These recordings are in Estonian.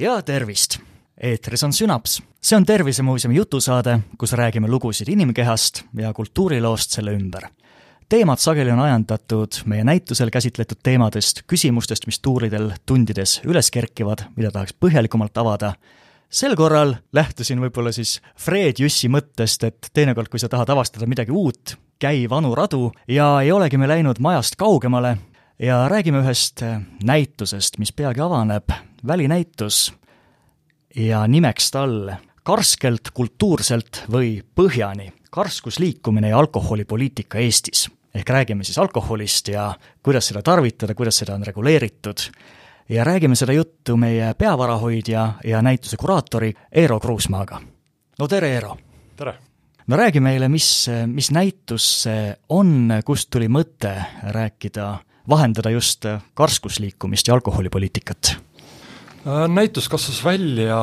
ja tervist! eetris on Sünaps. see on Tervisemuuseumi jutusaade, kus räägime lugusid inimkehast ja kultuuriloost selle ümber. teemad sageli on ajendatud meie näitusel käsitletud teemadest, küsimustest, mis tuuridel tundides üles kerkivad, mida tahaks põhjalikumalt avada. sel korral lähtusin võib-olla siis Fred Jüssi mõttest, et teinekord, kui sa tahad avastada midagi uut, käi vanu radu ja ei olegi me läinud majast kaugemale ja räägime ühest näitusest, mis peagi avaneb, välinäitus ja nimeks tal Karskelt kultuurselt või Põhjani, karskusliikumine ja alkoholipoliitika Eestis. ehk räägime siis alkoholist ja kuidas seda tarvitada, kuidas seda on reguleeritud ja räägime seda juttu meie peavarahoidja ja näituse kuraatori Eero Kruusmaaga. no tere, Eero! tere! no räägi meile, mis, mis näitus see on, kust tuli mõte rääkida, vahendada just karskusliikumist ja alkoholipoliitikat? Äh, näitus kasvas välja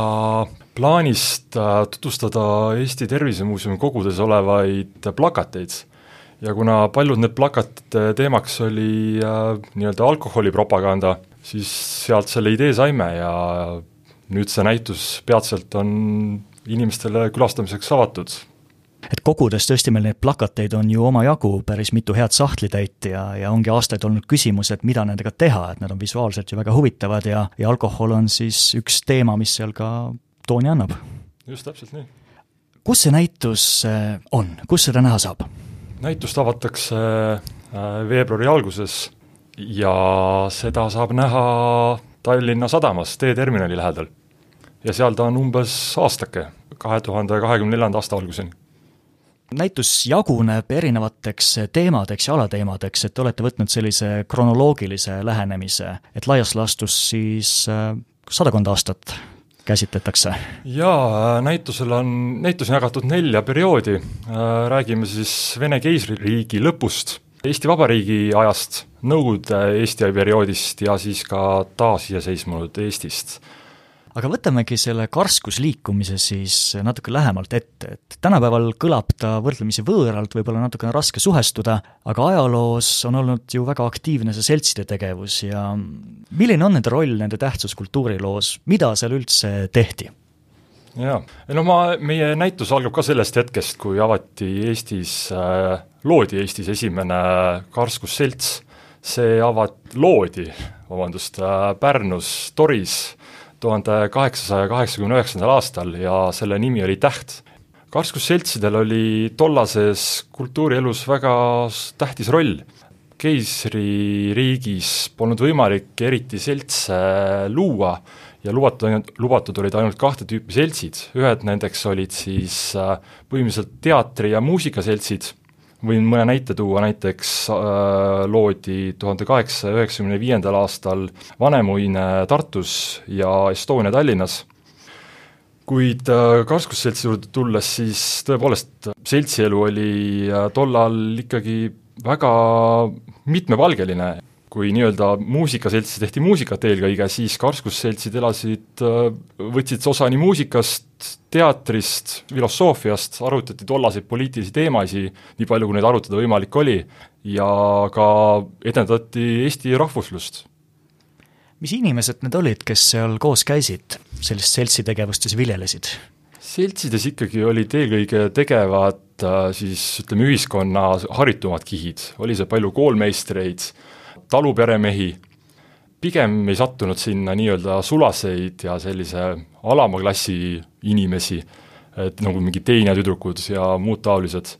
plaanist äh, tutvustada Eesti Tervisemuuseumi kogudes olevaid plakateid. Ja kuna paljud need plakatite teemaks oli äh, nii-öelda alkoholipropaganda, siis sealt selle idee saime ja nüüd see näitus peatselt on inimestele külastamiseks avatud et kogudes tõesti meil neid plakateid on ju omajagu, päris mitu head sahtlitäit ja, ja ongi aastaid olnud küsimus, et mida nendega teha, et nad on visuaalselt ju väga huvitavad ja, ja alkohol on siis üks teema, mis seal ka tooni annab. just, täpselt nii. kus see näitus äh, on, kus seda näha saab? näitust avatakse äh, veebruari alguses ja seda saab näha Tallinna sadamas Teeterminali lähedal. ja seal ta on umbes aastake, kahe tuhande kahekümne neljanda aasta alguseni näitus jaguneb erinevateks teemadeks ja alateemadeks, et te olete võtnud sellise kronoloogilise lähenemise, et laias laastus siis äh, sadakond aastat käsitletakse? jaa, näitusel on, näitus on jagatud nelja perioodi, äh, räägime siis Vene keisririigi lõpust, Eesti Vabariigi ajast, Nõukogude Eesti perioodist ja siis ka taasiseseisvunud Eestist aga võtamegi selle karskusliikumise siis natuke lähemalt ette, et tänapäeval kõlab ta võrdlemisi võõralt, võib-olla natukene raske suhestuda, aga ajaloos on olnud ju väga aktiivne see seltside tegevus ja milline on nende roll, nende tähtsus kultuuriloos, mida seal üldse tehti? jaa, no ma, meie näitus algab ka sellest hetkest, kui avati Eestis äh,, loodi Eestis esimene karskusselts, see avat-, loodi, vabandust äh,, Pärnus Toris tuhande kaheksasaja kaheksakümne üheksandal aastal ja selle nimi oli Täht. karskusseltsidel oli tollases kultuurielus väga tähtis roll. keisririigis polnud võimalik eriti seltse luua ja lubatud, lubatud olid ainult kahte tüüpi seltsid, ühed nendeks olid siis äh, põhimõtteliselt teatri- ja muusikaseltsid võin mõne näite tuua, näiteks äh, loodi tuhande kaheksasaja üheksakümne viiendal aastal Vanemuine Tartus ja Estonia Tallinnas, kuid äh, karskusseltsi juurde tulles, siis tõepoolest, seltsielu oli äh, tollal ikkagi väga mitmepalgeline kui nii-öelda muusikaseltsi tehti muusikat eelkõige, siis karskusseltsid elasid, võtsid osa nii muusikast, teatrist, filosoofiast, arutati tollaseid poliitilisi teemasid, nii palju, kui neid arutada võimalik oli, ja ka edendati Eesti rahvuslust. mis inimesed need olid, kes seal koos käisid, sellist seltsitegevust siis viljelesid? seltsides ikkagi olid eelkõige tegevad äh, siis ütleme, ühiskonna haritumad kihid, oli see palju koolmeistreid, taluperemehi, pigem ei sattunud sinna nii-öelda sulaseid ja sellise alama klassi inimesi, et nagu mingid teenijatüdrukud ja muud taolised.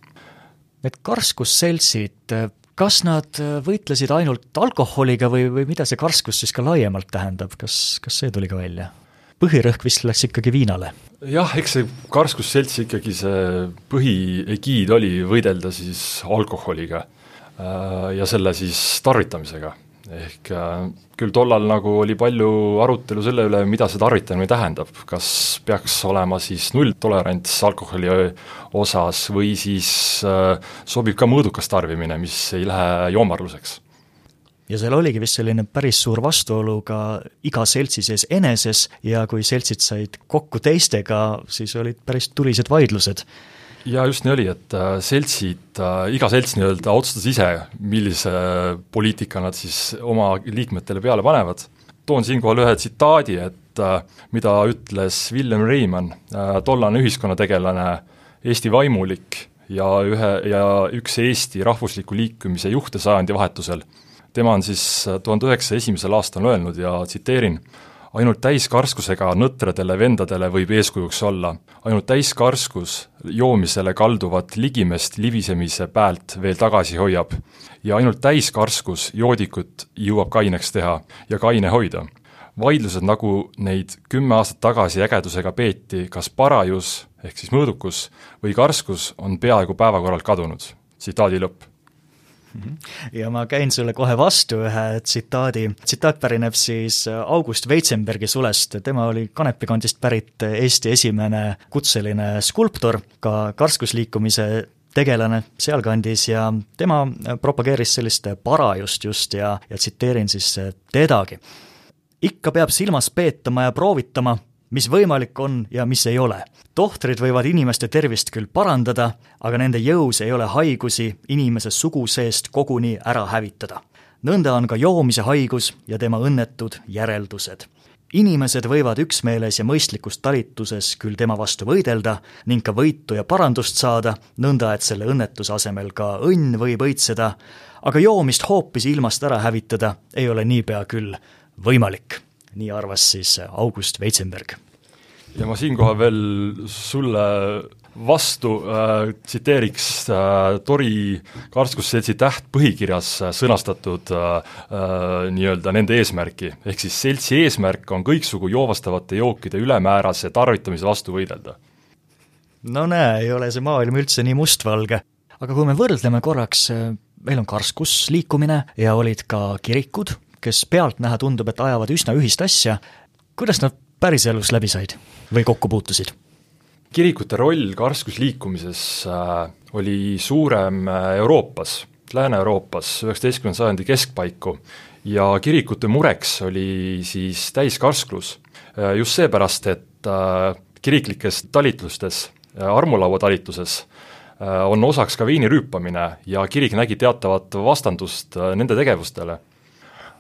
Need karskusseltsid, kas nad võitlesid ainult alkoholiga või, või mida see karskus siis ka laiemalt tähendab, kas, kas see tuli ka välja? põhirõhk vist läks ikkagi viinale? jah, eks see karskusselts ikkagi see põhiegiid oli võidelda siis alkoholiga ja selle siis tarvitamisega. ehk äh, küll tollal nagu oli palju arutelu selle üle, mida see tarvitamine tähendab, kas peaks olema siis nulltolerants alkoholi osas või siis äh, sobib ka mõõdukas tarbimine, mis ei lähe joomarluseks. Ja seal oligi vist selline päris suur vastuolu ka iga seltsi sees eneses ja kui seltsid said kokku teistega, siis olid päris tulised vaidlused ja just nii oli, et äh, seltsid äh,, iga selts nii-öelda otsustas ise, millise poliitika nad siis oma liikmetele peale panevad toon siinkohal ühe tsitaadi, et äh, mida ütles Villem Reimann, tollane ühiskonnategelane, Eesti vaimulik ja ühe, ja üks Eesti rahvusliku liikumise juhte sajandivahetusel. tema on siis tuhande üheksasaja esimesel aastal öelnud ja tsiteerin, ainult täiskarskusega nõtradele vendadele võib eeskujuks olla. ainult täiskarskus joomisele kalduvat ligimest libisemise päält veel tagasi hoiab. ja ainult täiskarskus joodikut jõuab kaineks teha ja kaine hoida. vaidlused, nagu neid kümme aastat tagasi ägedusega peeti, kas parajus ehk siis mõõdukus või karskus, on peaaegu päevakorralt kadunud. tsitaadi lõpp. Ja ma käin sulle kohe vastu ühe tsitaadi, tsitaat pärineb siis August Veitsenbergi sulest, tema oli Kanepi kandist pärit Eesti esimene kutseline skulptor, ka karskusliikumise tegelane sealkandis ja tema propageeris sellist parajust just ja, ja tsiteerin siis tedagi. ikka peab silmas peetama ja proovitama, mis võimalik on ja mis ei ole. tohtrid võivad inimeste tervist küll parandada, aga nende jõus ei ole haigusi inimese sugu seest koguni ära hävitada. nõnda on ka joomise haigus ja tema õnnetud järeldused. inimesed võivad üksmeeles ja mõistlikus talituses küll tema vastu võidelda ning ka võitu ja parandust saada, nõnda et selle õnnetuse asemel ka õnn võib õitseda, aga joomist hoopis ilmast ära hävitada ei ole niipea küll võimalik nii arvas siis August Veitsenberg. ja ma siinkohal veel sulle vastu äh, tsiteeriks äh, Tori karskusseltsi tähtpõhikirjas sõnastatud äh, äh, nii-öelda nende eesmärki, ehk siis seltsi eesmärk on kõiksugu joovastavate jookide ülemäärase tarvitamise vastu võidelda. no näe, ei ole see maailm üldse nii mustvalge. aga kui me võrdleme korraks, äh, meil on karskusliikumine ja olid ka kirikud, kes pealtnäha tundub, et ajavad üsna ühist asja, kuidas nad päriselus läbi said või kokku puutusid? kirikute roll karskusliikumises äh, oli suurem äh, Euroopas, Lääne-Euroopas üheksateistkümnenda sajandi keskpaiku ja kirikute mureks oli siis täiskarsklus. Äh, just seepärast, et kiriklikes talitlustes, armulauatalituses on osaks ka veini rüüpamine ja kirik nägi teatavat vastandust nende tegevustele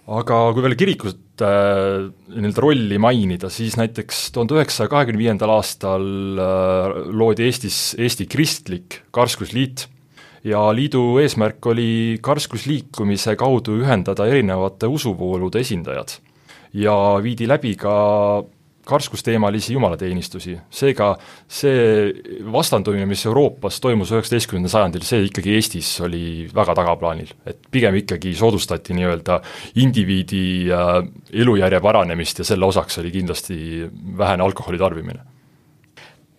aga kui veel kirikut äh, nii-öelda rolli mainida, siis näiteks tuhande üheksasaja kahekümne viiendal aastal äh, loodi Eestis Eesti Kristlik Karskusliit ja liidu eesmärk oli karskusliikumise kaudu ühendada erinevate usuvoolude esindajad. ja viidi läbi ka karskusteemalisi jumalateenistusi, seega see vastandumine, mis Euroopas toimus üheksateistkümnendal sajandil, see ikkagi Eestis oli väga tagaplaanil. et pigem ikkagi soodustati nii-öelda indiviidi elujärje paranemist ja selle osaks oli kindlasti vähene alkoholi tarbimine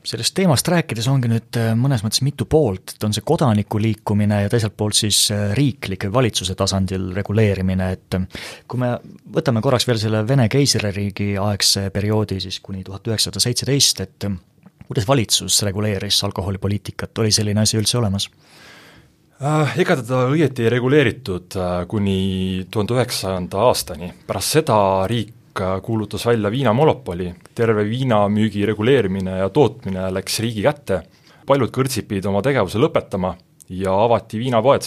sellest teemast rääkides ongi nüüd äh, mõnes mõttes mitu poolt, et on see kodanikuliikumine ja teiselt poolt siis äh, riiklik või valitsuse tasandil reguleerimine, et äh, kui me võtame korraks veel selle Vene keisririigi aegse perioodi siis kuni tuhat üheksasada seitseteist, et kuidas valitsus reguleeris alkoholipoliitikat, oli selline asi üldse olemas? Ega teda õieti ei reguleeritud kuni tuhande üheksasanda aastani, pärast seda riik Riik kuulutas välja viinamonopoli, terve viinamüügi reguleerimine ja tootmine läks riigi kätte, paljud kõrtsid pidid oma tegevuse lõpetama ja avati viinapoed.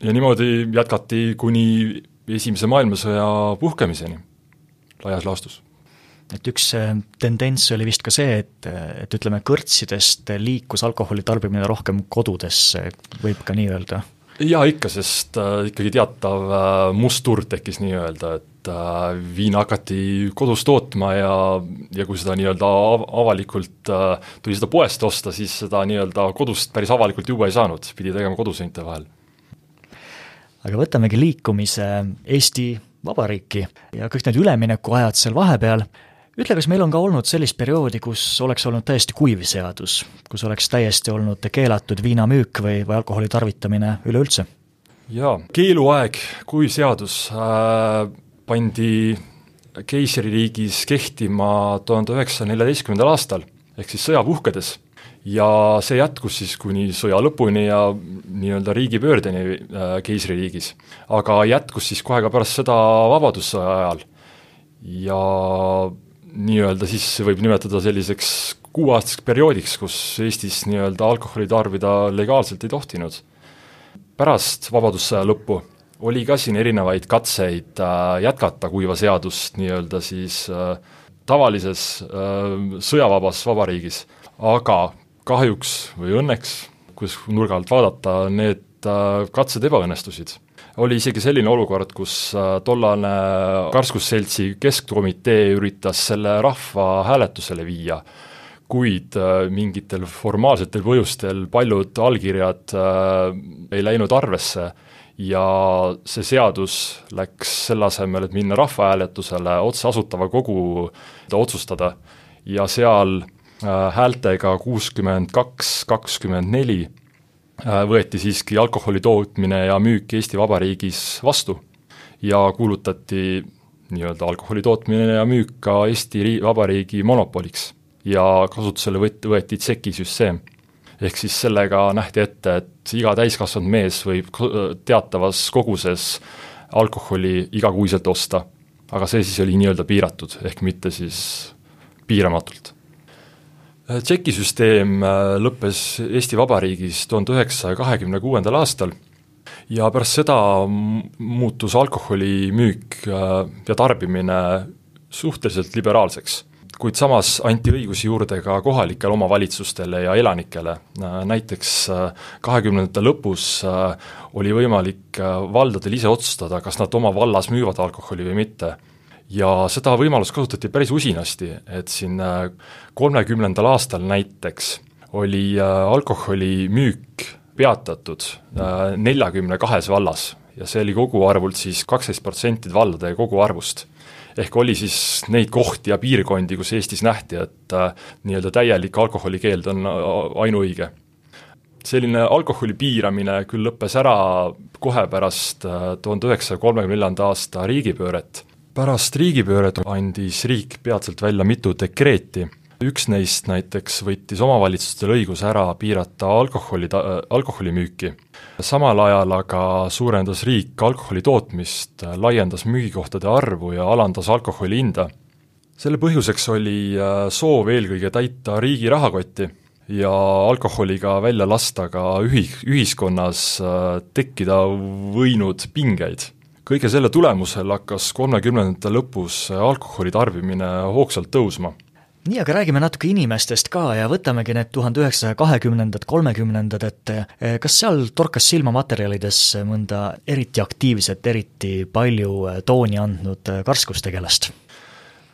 ja niimoodi jätkati kuni Esimese maailmasõja puhkemiseni laias laastus et üks äh, tendents oli vist ka see, et, et ütleme, kõrtsidest liikus alkoholi tarbimine rohkem kodudesse, võib ka nii öelda? jaa, ikka, sest äh, ikkagi teatav äh, must turg tekkis nii-öelda, et et äh, viina hakati kodus tootma ja, ja kui seda nii-öelda av avalikult äh, tuli seda poest osta, siis seda nii-öelda kodust päris avalikult juua ei saanud, pidi tegema koduseinte vahel. aga võtamegi liikumise Eesti Vabariiki ja kõik need üleminekuajad seal vahepeal, ütle, kas meil on ka olnud sellist perioodi, kus oleks olnud täiesti kuiv seadus, kus oleks täiesti olnud keelatud viinamüük või, või alkoholi tarvitamine üleüldse? jaa, keeluaeg, kuiv seadus äh,, pandi keisririigis kehtima tuhande üheksasaja neljateistkümnendal aastal, ehk siis sõja puhkedes. ja see jätkus siis kuni sõja lõpuni ja nii-öelda riigipöördeni äh, keisririigis. aga jätkus siis kohe ka pärast seda Vabadussõja ajal. ja nii-öelda siis võib nimetada selliseks kuueaastaseks perioodiks, kus Eestis nii-öelda alkoholi tarbida legaalselt ei tohtinud. pärast Vabadussõja lõppu oli ka siin erinevaid katseid äh, jätkata kuiva seadust nii-öelda siis äh, tavalises äh, sõjavabas vabariigis, aga kahjuks või õnneks, kus nurga alt vaadata, need katsed ebaõnnestusid. oli isegi selline olukord, kus tollane Karskusseltsi keskkomitee üritas selle rahvahääletusele viia, kuid mingitel formaalsetel põhjustel paljud allkirjad ei läinud arvesse ja see seadus läks selle asemel, et minna rahvahääletusele, otse Asutava Kogu otsustada. Ja seal äh, häältega kuuskümmend kaks, kakskümmend neli äh, võeti siiski alkoholi tootmine ja müük Eesti Vabariigis vastu. Ja kuulutati nii-öelda alkoholi tootmine ja müük ka Eesti Vabariigi monopoliks. Ja kasutusele võt-, võeti tšekisüsteem ehk siis sellega nähti ette, et iga täiskasvanud mees võib teatavas koguses alkoholi igakuiselt osta. aga see siis oli nii-öelda piiratud, ehk mitte siis piiramatult. Tšeki süsteem äh, lõppes Eesti Vabariigis tuhande üheksasaja kahekümne kuuendal aastal ja pärast seda muutus alkoholimüük äh, ja tarbimine suhteliselt liberaalseks kuid samas anti õigusi juurde ka kohalikele omavalitsustele ja elanikele, näiteks äh, kahekümnendate lõpus äh, oli võimalik äh, valdadel ise otsustada, kas nad oma vallas müüvad alkoholi või mitte. ja seda võimalust kasutati päris usinasti, et siin kolmekümnendal aastal näiteks oli alkoholimüük peatatud neljakümne kahes vallas. Ja see oli koguarvult siis kaksteist protsenti valdade koguarvust ehk oli siis neid kohti ja piirkondi, kus Eestis nähti, et äh, nii-öelda täielik alkoholikeeld on äh, ainuõige. selline alkoholi piiramine küll lõppes ära kohe pärast äh, tuhande üheksasaja kolmekümne neljanda aasta riigipööret, pärast riigipööret andis riik peatselt välja mitu dekreeti üks neist näiteks võttis omavalitsustele õiguse ära piirata alkoholi ta-, alkoholimüüki. samal ajal aga suurendas riik alkoholi tootmist, laiendas müügikohtade arvu ja alandas alkoholi hinda. selle põhjuseks oli äh, soov eelkõige täita riigi rahakotti ja alkoholiga välja lasta ka ühi-, ühiskonnas äh, tekkida võinud pingeid kõige selle tulemusel hakkas kolmekümnendate lõpus alkoholi tarbimine hoogsalt tõusma nii, aga räägime natuke inimestest ka ja võtamegi need tuhande üheksasaja kahekümnendad, kolmekümnendad, et kas seal torkas silma materjalides mõnda eriti aktiivset, eriti palju eh, tooni andnud eh, karskustegelast?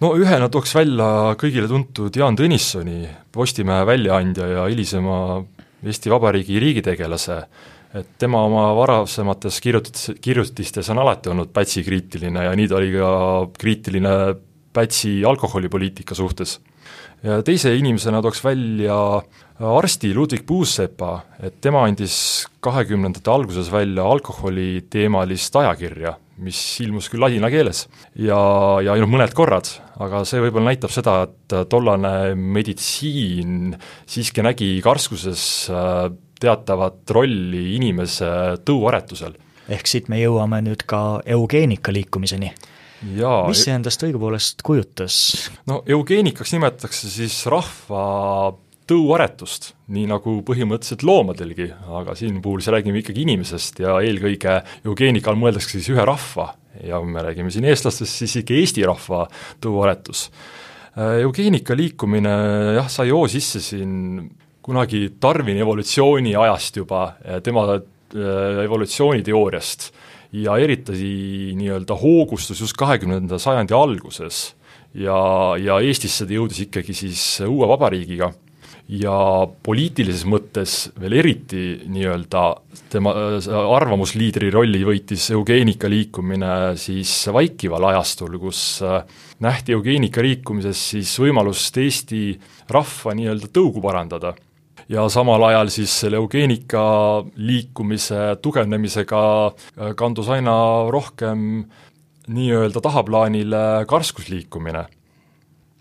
no ühena tooks välja kõigile tuntud Jaan Tõnissoni, Postimehe väljaandja ja hilisema Eesti Vabariigi riigitegelase, et tema oma varasemates kirjutis, kirjutistes on alati olnud Pätsi kriitiline ja nii ta oli ka kriitiline Pätsi alkoholipoliitika suhtes ja teise inimesena tooks välja arsti Ludwig Puusepa, et tema andis kahekümnendate alguses välja alkoholiteemalist ajakirja, mis ilmus küll ladina keeles ja, ja ainult mõned korrad, aga see võib-olla näitab seda, et tollane meditsiin siiski nägi karskuses äh, teatavat rolli inimese tõuaretusel. ehk siit me jõuame nüüd ka eugeenika liikumiseni mis see endast õigupoolest kujutas? no eugeenikaks nimetatakse siis rahva tõuaretust, nii nagu põhimõtteliselt loomadelgi, aga siin puhul siis räägime ikkagi inimesest ja eelkõige eugeenika all mõeldakse siis ühe rahva ja kui me räägime siin eestlastest, siis ikka Eesti rahva tõuaretus. Eugeenika liikumine jah, sai hoo sisse siin kunagi Darwini evolutsiooni ajast juba, tema äh, evolutsiooniteooriast ja eriti nii-öelda hoogustus just kahekümnenda sajandi alguses. Ja, ja Eestisse ta jõudis ikkagi siis uue vabariigiga. Ja poliitilises mõttes veel eriti nii-öelda tema arvamusliidri rolli võitis eugeenika liikumine siis vaikival ajastul, kus nähti eugeenika liikumises siis võimalust Eesti rahva nii-öelda tõugu parandada ja samal ajal siis selle eugeenika liikumise tugevnemisega äh, kandus aina rohkem nii-öelda tahaplaanile karskusliikumine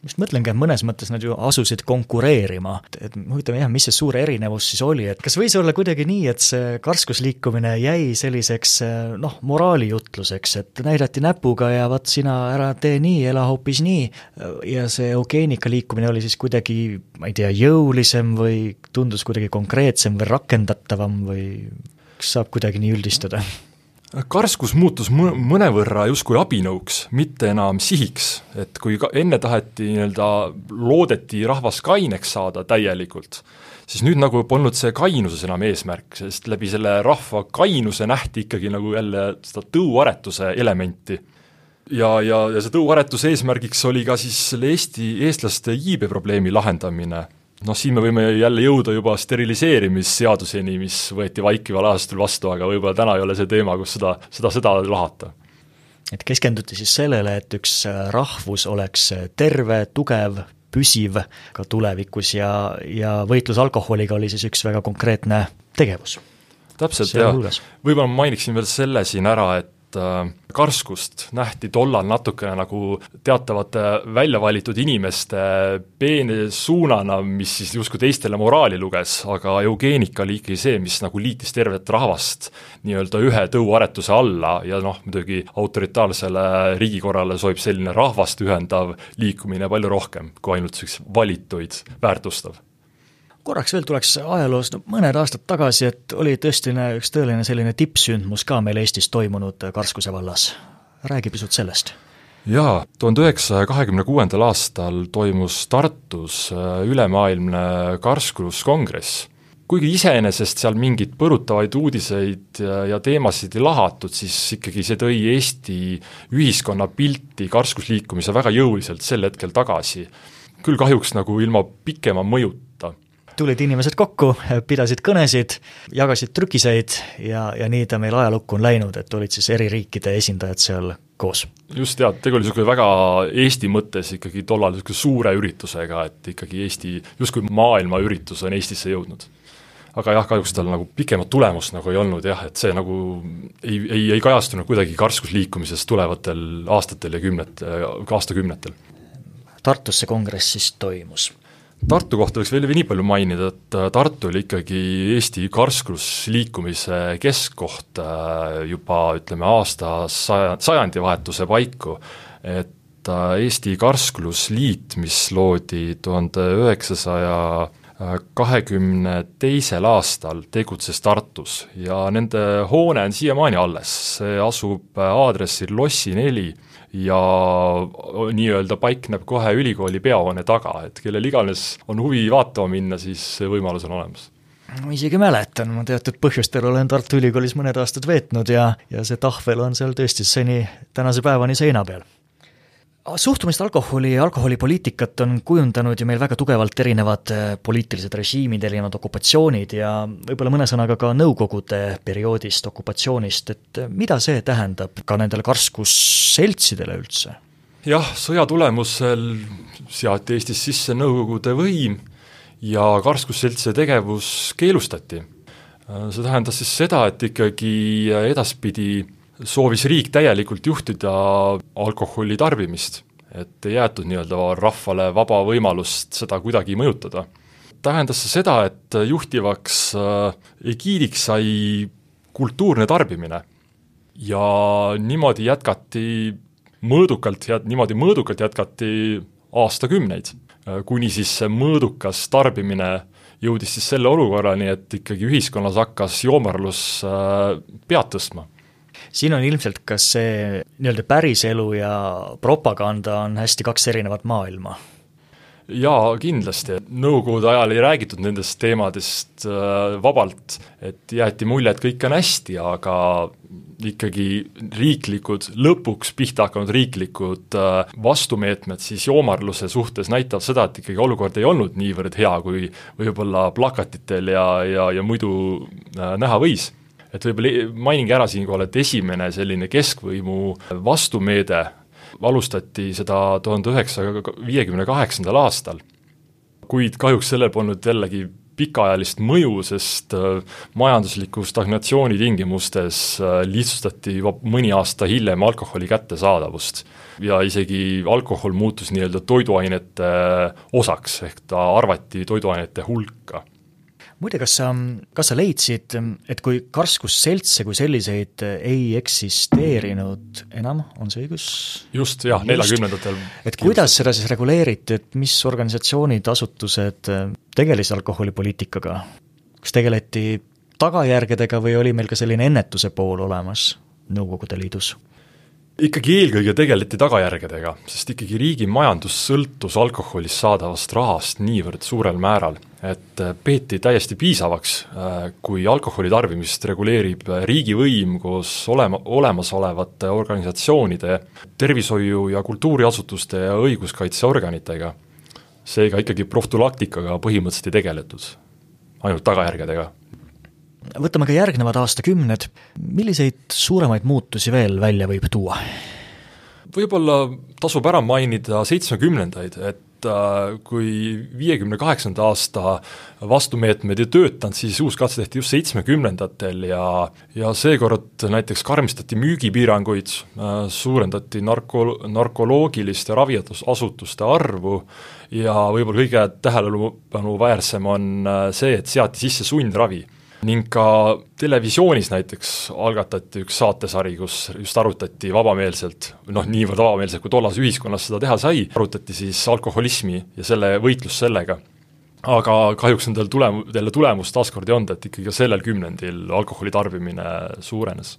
just mõtlengi, et mõnes mõttes nad ju asusid konkureerima, et, huvitav jah, mis see suur erinevus siis oli, et kas võis olla kuidagi nii, et see karskusliikumine jäi selliseks noh, moraalijutluseks, et näidati näpuga ja vot sina ära tee nii, ela hoopis nii, ja see eugeenika liikumine oli siis kuidagi, ma ei tea, jõulisem või tundus kuidagi konkreetsem või rakendatavam või kas saab kuidagi nii üldistada? Karskus muutus mõ-, mõnevõrra justkui abinõuks, mitte enam sihiks, et kui ka enne taheti nii-öelda, loodeti rahvas kaineks saada täielikult, siis nüüd nagu polnud see kainuses enam eesmärk, sest läbi selle rahva kainuse nähti ikkagi nagu jälle seda tõuaretuse elementi. ja, ja, ja see tõuaretuse eesmärgiks oli ka siis selle Eesti, eestlaste iibeprobleemi lahendamine noh, siin me võime jälle jõuda juba steriliseerimisseaduseni, mis võeti vaikival ajastul vastu, aga võib-olla täna ei ole see teema, kus seda, seda, seda lahata. et keskenduti siis sellele, et üks rahvus oleks terve, tugev, püsiv ka tulevikus ja, ja võitlus alkoholiga oli siis üks väga konkreetne tegevus. täpselt, jah. võib-olla ma mainiksin veel selle siin ära, et et äh, karskust nähti tollal natukene nagu teatavate välja valitud inimeste peene suunana, mis siis justkui teistele moraali luges, aga eugeenika oli ikkagi see, mis nagu liitis tervet rahvast nii-öelda ühe tõuaretuse alla ja noh, muidugi autoritaarsele riigikorrale sobib selline rahvast ühendav liikumine palju rohkem kui ainult niisugune valituid väärtustav korraks veel tuleks ajaloos no, mõned aastad tagasi, et oli tõesti üks tõeline selline tippsündmus ka meil Eestis toimunud Karskuse vallas. räägi pisut sellest. jaa, tuhande üheksasaja kahekümne kuuendal aastal toimus Tartus äh, ülemaailmne karskuskongress. kuigi iseenesest seal mingeid põrutavaid uudiseid ja, ja teemasid ei lahatud, siis ikkagi see tõi Eesti ühiskonna pilti karskusliikumise väga jõuliselt sel hetkel tagasi. küll kahjuks nagu ilma pikema mõjuta tulid inimesed kokku, pidasid kõnesid, jagasid trükiseid ja, ja nii ta meil ajalukku on läinud, et olid siis eri riikide esindajad seal koos. just, jaa, tegu oli niisugune väga Eesti mõttes ikkagi tollal niisuguse suure üritusega, et ikkagi Eesti, justkui maailma üritus on Eestisse jõudnud aga jah, kahjuks tal nagu pikemat tulemust nagu ei olnud jah, et see nagu ei, ei, ei kajastunud kuidagi karskusliikumises tulevatel aastatel ja kümnet, aastakümnetel. Tartus see kongress siis toimus Tartu kohta võiks veel nii palju mainida, et äh, Tartu oli ikkagi Eesti karskusliikumise keskkoht äh, juba ütleme, aasta saja, sajandivahetuse paiku. et äh, Eesti Karsklusliit, mis loodi tuhande üheksasaja kahekümne teisel aastal tegutses Tartus ja nende hoone on siiamaani alles, see asub aadressil Lossi neli ja nii-öelda paikneb kohe ülikooli peahoone taga, et kellel iganes on huvi vaatama minna, siis see võimalus on olemas. Ma isegi mäletan, ma teatud põhjustel olen Tartu Ülikoolis mõned aastad veetnud ja, ja see tahvel on seal tõesti seni, tänase päevani seina peal suhtumist alkoholi ja alkoholipoliitikat on kujundanud ju meil väga tugevalt erinevad äh, poliitilised režiimid, erinevad okupatsioonid ja võib-olla mõne sõnaga ka Nõukogude perioodist, okupatsioonist, et äh, mida see tähendab ka nendele karskusseltsidele üldse? jah, sõja tulemusel seati Eestis sisse Nõukogude võim ja karskusseltside tegevus keelustati. Äh, see tähendas siis seda, et ikkagi edaspidi soovis riik täielikult juhtida alkoholi tarbimist, et ei jäetud nii-öelda rahvale vaba võimalust seda kuidagi mõjutada. tähendas see seda, et juhtivaks äh, egiidiks sai kultuurne tarbimine ja niimoodi jätkati mõõdukalt ja niimoodi mõõdukalt jätkati aastakümneid, äh, kuni siis see mõõdukas tarbimine jõudis siis selle olukorrani, et ikkagi ühiskonnas hakkas joomarlus äh, pead tõstma siin on ilmselt ka see nii-öelda päriselu ja propaganda on hästi kaks erinevat maailma. Jaa, kindlasti, nõukogude ajal ei räägitud nendest teemadest äh, vabalt, et jäeti mulje, et kõik on hästi, aga ikkagi riiklikud, lõpuks pihta hakanud riiklikud äh, vastumeetmed siis joomarluse suhtes näitavad seda, et ikkagi olukord ei olnud niivõrd hea, kui võib-olla plakatitel ja, ja, ja muidu äh, näha võis et võib-olla mainingi ära siinkohal, et esimene selline keskvõimu vastumeede alustati seda tuhande üheksasaja viiekümne kaheksandal aastal, kuid kahjuks sellel polnud jällegi pikaajalist mõju, sest äh, majandusliku stagnatsiooni tingimustes äh, lihtsustati juba mõni aasta hiljem alkoholi kättesaadavust. ja isegi alkohol muutus nii-öelda toiduainete osaks, ehk ta arvati toiduainete hulka muide, kas sa, kas sa leidsid, et kui karskusseltse kui selliseid ei eksisteerinud enam, on see õigus? just, jah, neljakümnendatel. et kuidas seda siis reguleeriti, et mis organisatsioonid, asutused tegelesid alkoholipoliitikaga? kas tegeleti tagajärgedega või oli meil ka selline ennetuse pool olemas? Nõukogude Liidus? Ikkagi eelkõige tegeleti tagajärgedega, sest ikkagi riigi majandus sõltus alkoholist saadavast rahast niivõrd suurel määral, et äh, peeti täiesti piisavaks, äh, kui alkoholi tarbimist reguleerib riigivõim koos olema, olemasolevate organisatsioonide, tervishoiu- ja kultuuriasutuste ja õiguskaitseorganitega. seega ikkagi profülaktikaga põhimõtteliselt ei tegeletud, ainult tagajärgedega võtame ka järgnevad aastakümned, milliseid suuremaid muutusi veel välja võib tuua? võib-olla tasub ära mainida seitsmekümnendaid, et äh, kui viiekümne kaheksanda aasta vastumeetmed ei töötanud, siis uus katse tehti just seitsmekümnendatel ja ja seekord näiteks karmistati müügipiiranguid, äh, suurendati narko-, narkoloogiliste raviasutuste arvu ja võib-olla kõige tähelepanuväärsem on äh, see, et seati sisse sundravi ning ka televisioonis näiteks algatati üks saatesari, kus just arutati vabameelselt, noh, niivõrd vabameelselt, kui tollases ühiskonnas seda teha sai, arutati siis alkoholismi ja selle võitlust sellega. aga kahjuks nendel tulem-, jälle tulemust taaskord ei olnud, et ikkagi ka sellel kümnendil alkoholi tarbimine suurenes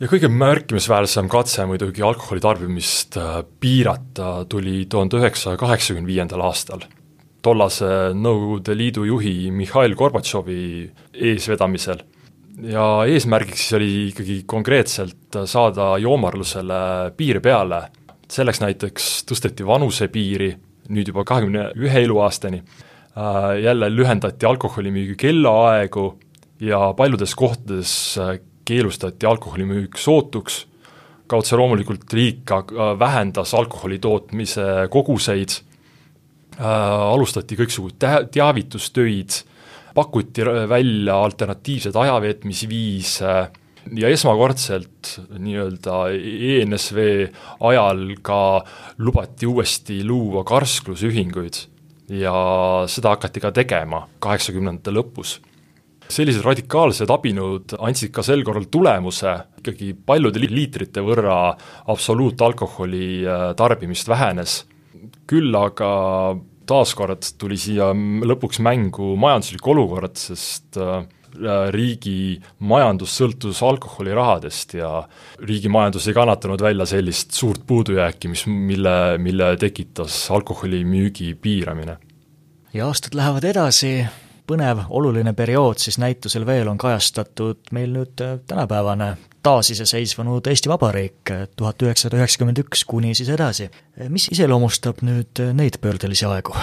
ja kõige märkimisväärsem katse muidugi alkoholi tarbimist äh, piirata tuli tuhande üheksasaja kaheksakümne viiendal aastal tollase Nõukogude Liidu juhi Mihhail Gorbatšovi eesvedamisel. ja eesmärgiks oli ikkagi konkreetselt saada joomarlusele piir peale, selleks näiteks tõsteti vanusepiiri nüüd juba kahekümne ühe eluaastani, äh, jälle lühendati alkoholimüügi kellaaegu ja paljudes kohtades äh, keelustati alkoholimüük sootuks, ka otse loomulikult riik vähendas alkoholi tootmise koguseid. äh, alustati kõiksugu tä-, teavitustöid, pakuti välja alternatiivseid ajaveetmisviise ja esmakordselt nii-öelda ENSV ajal ka lubati uuesti luua karsklusühinguid ja seda hakati ka tegema kaheksakümnendate lõpus. Sellised radikaalsed abinõud andsid ka sel korral tulemuse, ikkagi paljude liitrite võrra absoluutalkoholi äh, tarbimist vähenes küll aga taaskord tuli siia lõpuks mängu majanduslik olukord, sest äh, riigi majandus sõltus alkoholirahadest ja riigi majandus ei kannatanud välja sellist suurt puudujääki, mis, mille, mille tekitas alkoholimüügi piiramine. ja aastad lähevad edasi, põnev, oluline periood siis näitusel veel on kajastatud meil nüüd äh, tänapäevane taasiseseisvunud Eesti Vabariik tuhat üheksasada üheksakümmend üks kuni siis edasi. mis iseloomustab nüüd neid pöördelisi aegu?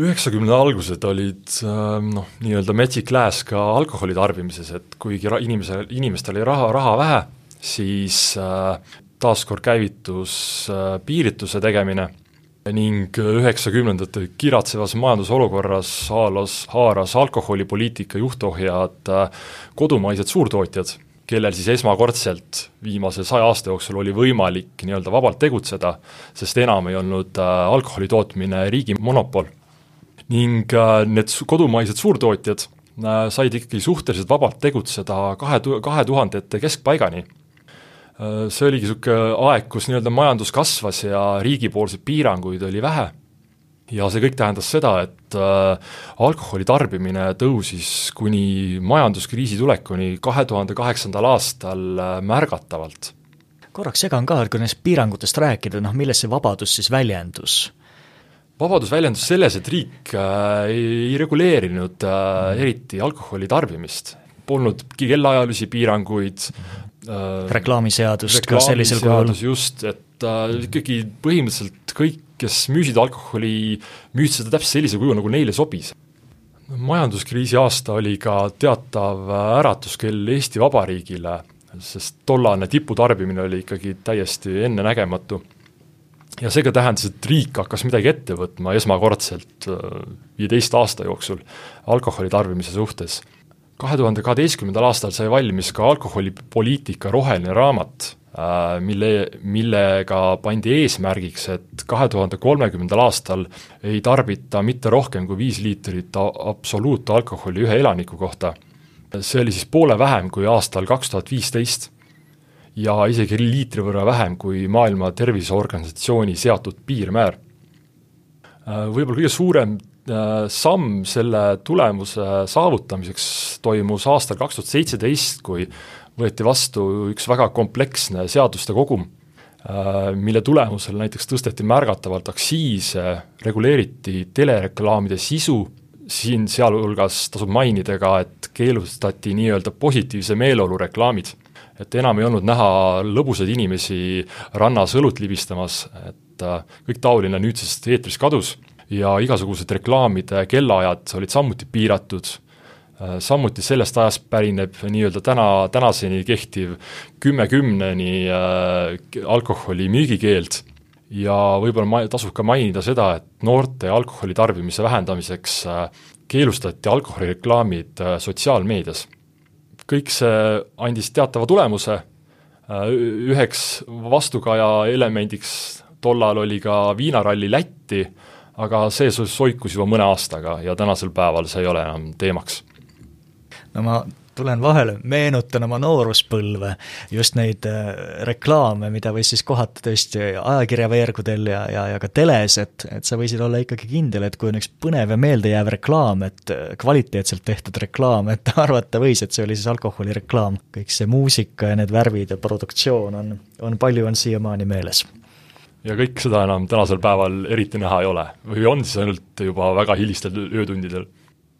üheksakümnende algused olid noh, nii-öelda metsik lääs ka alkoholi tarbimises, et kuigi inimesel, inimestel oli raha, raha vähe, siis äh, taaskord käivitus äh, piirituse tegemine ning üheksakümnendate kiratsevas majandusolukorras haalas, haaras alkoholipoliitika juhtohjad äh, kodumaised suurtootjad kellel siis esmakordselt viimase saja aasta jooksul oli võimalik nii-öelda vabalt tegutseda, sest enam ei olnud äh, alkoholi tootmine riigi monopol. ning äh, need kodumaised suurtootjad said ikkagi suhteliselt vabalt tegutseda kahe tu-, kahe tuhandete keskpaigani. See oligi niisugune aeg, kus nii-öelda majandus kasvas ja riigipoolseid piiranguid oli vähe ja see kõik tähendas seda, et äh, alkoholi tarbimine tõusis kuni majanduskriisi tulekuni kahe tuhande kaheksandal aastal äh, märgatavalt. korraks segan ka, et kui nendest piirangutest rääkida, noh milles see vabadus siis väljendus? vabadus väljendus selles, et riik äh, ei, ei reguleerinud äh, eriti alkoholi tarbimist, polnud kellaajalisi piiranguid äh,, reklaamiseadust ka sellisel kujul. just, et äh, ikkagi põhimõtteliselt kõik kes müüsid alkoholi, müüsid seda täpselt sellisel kujul, nagu neile sobis. majanduskriisi aasta oli ka teatav äratuskell Eesti Vabariigile, sest tollane tiputarbimine oli ikkagi täiesti ennenägematu. ja seega tähendas, et riik hakkas midagi ette võtma esmakordselt äh, viieteist aasta jooksul alkoholi tarbimise suhtes kahe tuhande kaheteistkümnendal aastal sai valmis ka alkoholipoliitika roheline raamat, Äh, mille, millega pandi eesmärgiks, et kahe tuhande kolmekümnendal aastal ei tarbita mitte rohkem kui viis liitrit absoluutalkoholi ühe elaniku kohta. see oli siis poole vähem kui aastal kaks tuhat viisteist ja isegi liitri võrra vähem kui Maailma Terviseorganisatsiooni seatud piirmäär. Äh, võib-olla kõige suurem samm selle tulemuse saavutamiseks toimus aastal kaks tuhat seitseteist, kui võeti vastu üks väga kompleksne seaduste kogum, äh, mille tulemusel näiteks tõsteti märgatavalt aktsiise, reguleeriti telereklaamide sisu, siin sealhulgas tasub mainida ka, et keelustati nii-öelda positiivse meeleolu reklaamid. et enam ei olnud näha lõbusaid inimesi rannas õlut libistamas, et äh, kõik taoline nüüdsest eetrist kadus ja igasugused reklaamide kellaajad olid samuti piiratud, äh, samuti sellest ajast pärineb nii-öelda täna, tänaseni kehtiv kümme kümneni äh, alkoholi müügikeeld. Ja võib-olla ma-, tasub ka mainida seda, et noorte alkoholi tarbimise vähendamiseks äh, keelustati alkoholireklaamid äh, sotsiaalmeedias. kõik see andis teatava tulemuse, äh, üheks vastukaja elemendiks tollal oli ka viinaralli Lätti, aga see soikus juba mõne aastaga ja tänasel päeval see ei ole enam teemaks. no ma tulen vahele, meenutan oma nooruspõlve, just neid äh, reklaame, mida võis siis kohata tõesti ajakirjaveergudel ja, ja, ja ka teles, et, et sa võisid olla ikkagi kindel, et kui on üks põnev ja meeldejääv reklaam, et äh, kvaliteetselt tehtud reklaam, et arvata võis, et see oli siis alkoholireklaam. kõik see muusika ja need värvid ja produktsioon on, on palju, on siiamaani meeles ja kõik seda enam tänasel päeval eriti näha ei ole. Või on siis ainult juba väga hilistel öötundidel?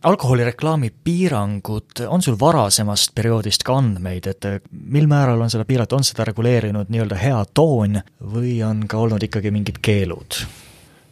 Alkoholireklaami piirangud, on sul varasemast perioodist ka andmeid, et mil määral on seda piiratud, on seda reguleerinud nii-öelda hea toon või on ka olnud ikkagi mingid keelud?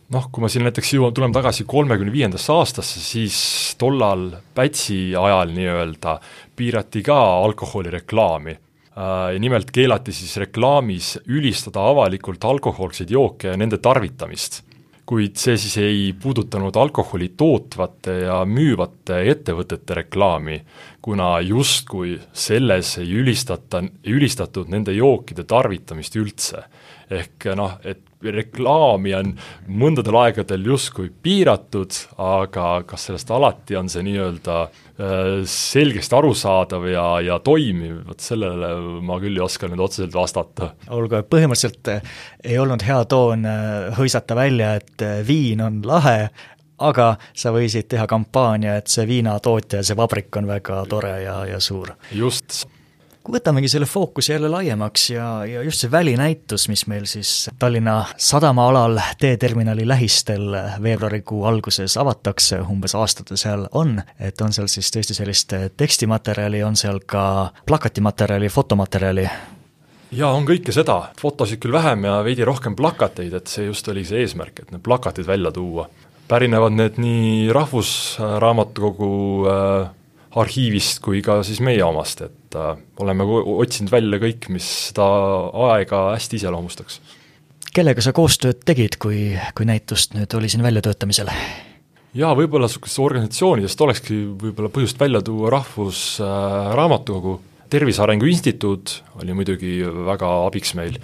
noh, kui ma siin näiteks jõuan, tuleme tagasi kolmekümne viiendasse aastasse, siis tollal Pätsi ajal nii-öelda piirati ka alkoholireklaami äh,. Nimelt keelati siis reklaamis ülistada avalikult alkohoolseid jooke ja nende tarvitamist kuid see siis ei puudutanud alkoholi tootvate ja müüvate ettevõtete reklaami, kuna justkui selles ei ülistata, ei ülistatud nende jookide tarvitamist üldse. Ehk noh, et reklaami on mõndadel aegadel justkui piiratud, aga kas sellest alati on see nii-öelda äh, selgesti arusaadav ja, ja toimiv, vot sellele ma küll ei oska nüüd otseselt vastata. olgu, põhimõtteliselt äh, ei olnud hea toon äh, hõisata välja, et viin on lahe, aga sa võisid teha kampaania, et see viinatootja, see vabrik on väga tore ja, ja suur. just võtamegi selle fookuse jälle laiemaks ja, ja just see välinäitus, mis meil siis Tallinna sadamaalal teeterminali lähistel veebruarikuu alguses avatakse, umbes aasta ta seal on, et on seal siis tõesti sellist tekstimaterjali, on seal ka plakatimaterjali, fotomaterjali, jaa, on kõike seda, fotosid küll vähem ja veidi rohkem plakateid, et see just oli see eesmärk, et need plakatid välja tuua. pärinevad need nii Rahvusraamatukogu äh, arhiivist kui ka siis meie omast, et äh, oleme otsinud välja kõik, mis seda aega hästi iseloomustaks. kellega sa koostööd tegid, kui, kui näitust nüüd oli siin väljatöötamisel? jaa, võib-olla niisugustest organisatsioonidest olekski võib-olla põhjust välja tuua Rahvusraamatukogu äh,, Tervise Arengu Instituut oli muidugi väga abiks meil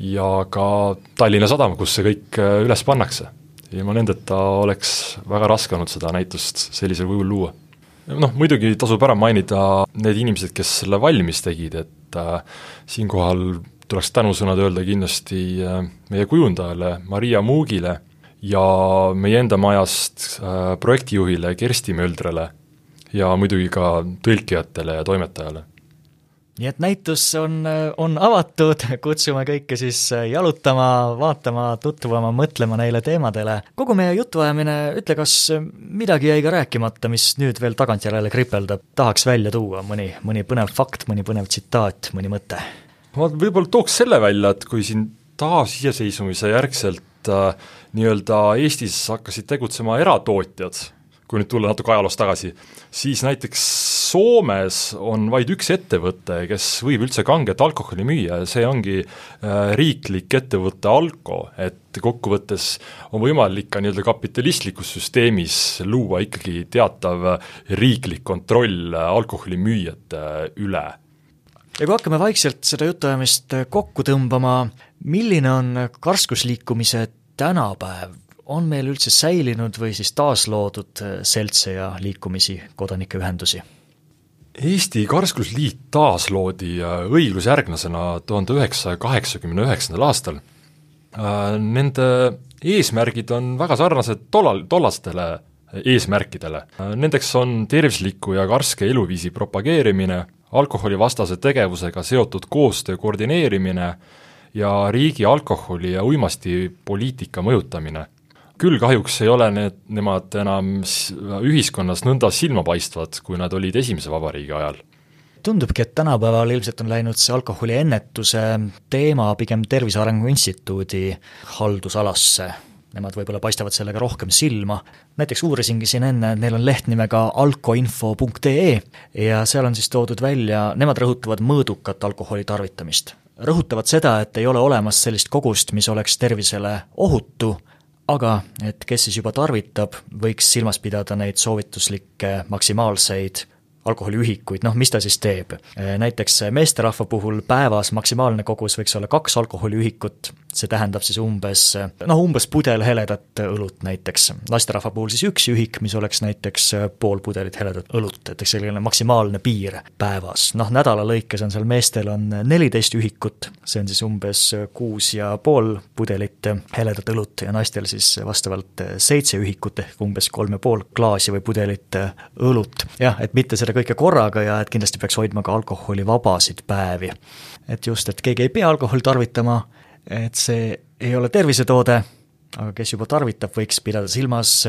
ja ka Tallinna Sadam, kus see kõik äh, üles pannakse. ilma nendeta oleks väga raske olnud seda näitust sellisel kujul luua noh, muidugi tasub ära mainida need inimesed, kes selle valmis tegid, et äh, siinkohal tuleks tänusõnad öelda kindlasti äh, meie kujundajale Maria Muugile ja meie enda majast äh, projektijuhile Kersti Möldrale ja muidugi ka tõlkijatele ja toimetajale nii et näitus on, on avatud, kutsume kõike siis jalutama, vaatama, tutvuma, mõtlema neile teemadele. kogu meie jutuajamine, ütle, kas midagi jäi ka rääkimata, mis nüüd veel tagantjärele kripeldab, tahaks välja tuua, mõni, mõni põnev fakt, mõni põnev tsitaat, mõni mõte? ma võib-olla tooks selle välja, et kui siin taasiseseisvumise järgselt äh, nii-öelda Eestis hakkasid tegutsema eratootjad, kui nüüd tulla natuke ajaloos tagasi, siis näiteks Soomes on vaid üks ettevõte, kes võib üldse kanget alkoholi müüa ja see ongi äh, riiklik ettevõte Alko, et kokkuvõttes on võimalik ka nii-öelda kapitalistlikus süsteemis luua ikkagi teatav riiklik kontroll alkoholimüüjate üle. Ja kui hakkame vaikselt seda jutuajamist kokku tõmbama, milline on karskusliikumise tänapäev, on meil üldse säilinud või siis taasloodud seltse ja liikumisi, kodanikeühendusi? Eesti Karskusliit taasloodi äh, õiglusjärglasena tuhande üheksasaja kaheksakümne üheksandal aastal. Äh, nende eesmärgid on väga sarnased tollal, tollastele eesmärkidele. Äh, nendeks on tervisliku ja karske eluviisi propageerimine, alkoholivastase tegevusega seotud koostöö koordineerimine ja riigi alkoholi- ja uimastipoliitika mõjutamine. Küll kahjuks ei ole need, nemad enam ühiskonnas nõnda silmapaistvad, kui nad olid Esimese Vabariigi ajal tundubki, et tänapäeval ilmselt on läinud see alkoholiennetuse teema pigem Tervise Arengu Instituudi haldusalasse. Nemad võib-olla paistavad sellega rohkem silma, näiteks uurisingi siin enne, et neil on leht nimega alkoinfo.ee ja seal on siis toodud välja, nemad rõhutavad mõõdukat alkoholi tarvitamist. rõhutavad seda, et ei ole olemas sellist kogust, mis oleks tervisele ohutu, aga et kes siis juba tarvitab, võiks silmas pidada neid soovituslikke maksimaalseid alkoholiühikuid, noh, mis ta siis teeb? näiteks meesterahva puhul päevas maksimaalne kogus võiks olla kaks alkoholiühikut, see tähendab siis umbes noh, umbes pudel heledat õlut näiteks. naisterahva puhul siis üks ühik, mis oleks näiteks pool pudelit heledat õlut, et eks selline maksimaalne piir päevas. noh, nädala lõikes on seal meestel on neliteist ühikut, see on siis umbes kuus ja pool pudelit heledat õlut ja naistel siis vastavalt seitse ühikut ehk umbes kolm ja pool klaasi või pudelit õlut. jah, et mitte seda kõike korraga ja et kindlasti peaks hoidma ka alkoholivabasid päevi. et just, et keegi ei pea alkoholi tarvitama, et see ei ole tervisetoode, aga kes juba tarvitab, võiks pidada silmas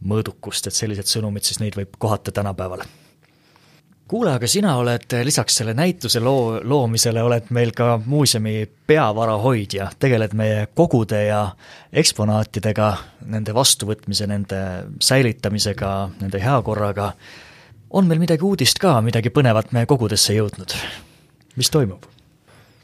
mõõdukust, et sellised sõnumid siis neid võib kohata tänapäeval kuule, aga sina oled lisaks selle näituse loo, loomisele, oled meil ka muuseumi peavarahoidja, tegeled meie kogude ja eksponaatidega, nende vastuvõtmise, nende säilitamisega, nende heakorraga on meil midagi uudist ka, midagi põnevat meie kogudesse jõudnud? mis toimub?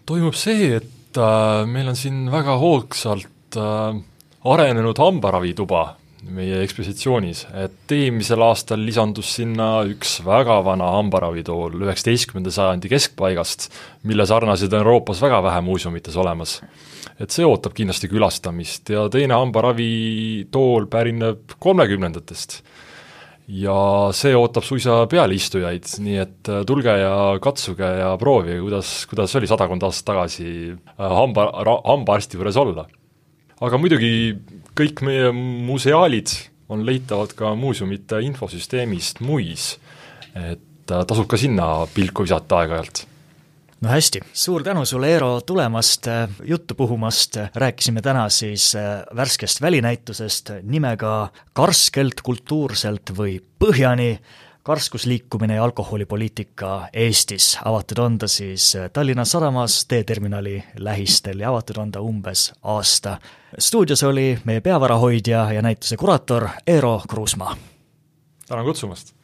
toimub see, et äh, meil on siin väga hoogsalt äh, arenenud hambaravituba meie ekspositsioonis, et eelmisel aastal lisandus sinna üks väga vana hambaravitool üheksateistkümnenda sajandi keskpaigast, mille sarnaseid on Euroopas väga vähe muuseumites olemas. et see ootab kindlasti külastamist ja teine hambaravitool pärineb kolmekümnendatest ja see ootab suisa pealistujaid, nii et äh, tulge ja katsuge ja proovige, kuidas, kuidas oli sadakond aastat tagasi äh, hamba, hambaarsti juures olla. aga muidugi kõik meie museaalid on leitavad ka muuseumite infosüsteemist MUIS, et äh, tasub ka sinna pilku visata aeg-ajalt no hästi, suur tänu sulle, Eero, tulemast, äh, juttu puhumast, rääkisime täna siis äh, värskest välinäitusest nimega Karskelt kultuurselt või Põhjani, karskusliikumine ja alkoholipoliitika Eestis. avatud on ta siis äh, Tallinna Sadamas teeterminali lähistel ja avatud on ta umbes aasta. stuudios oli meie peavarahoidja ja näituse kuraator Eero Kruusmaa. tänan kutsumast!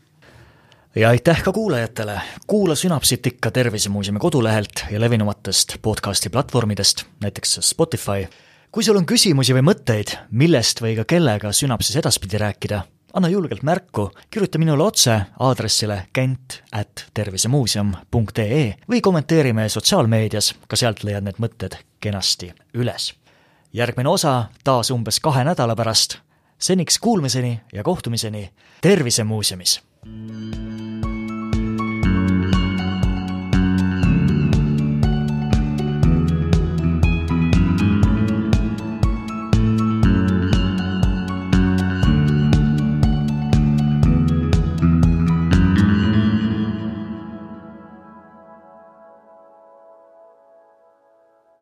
Ja aitäh ka kuulajatele, kuula Sünapsit ikka Tervisemuuseumi kodulehelt ja levinumatest podcasti platvormidest, näiteks Spotify. kui sul on küsimusi või mõtteid, millest või ka kellega Sünapsis edaspidi rääkida, anna julgelt märku, kirjuta minule otse aadressile kent at tervisemuuseum.ee või kommenteeri meie sotsiaalmeedias, ka sealt leiad need mõtted kenasti üles. järgmine osa taas umbes kahe nädala pärast, seniks kuulmiseni ja kohtumiseni Tervisemuuseumis! Música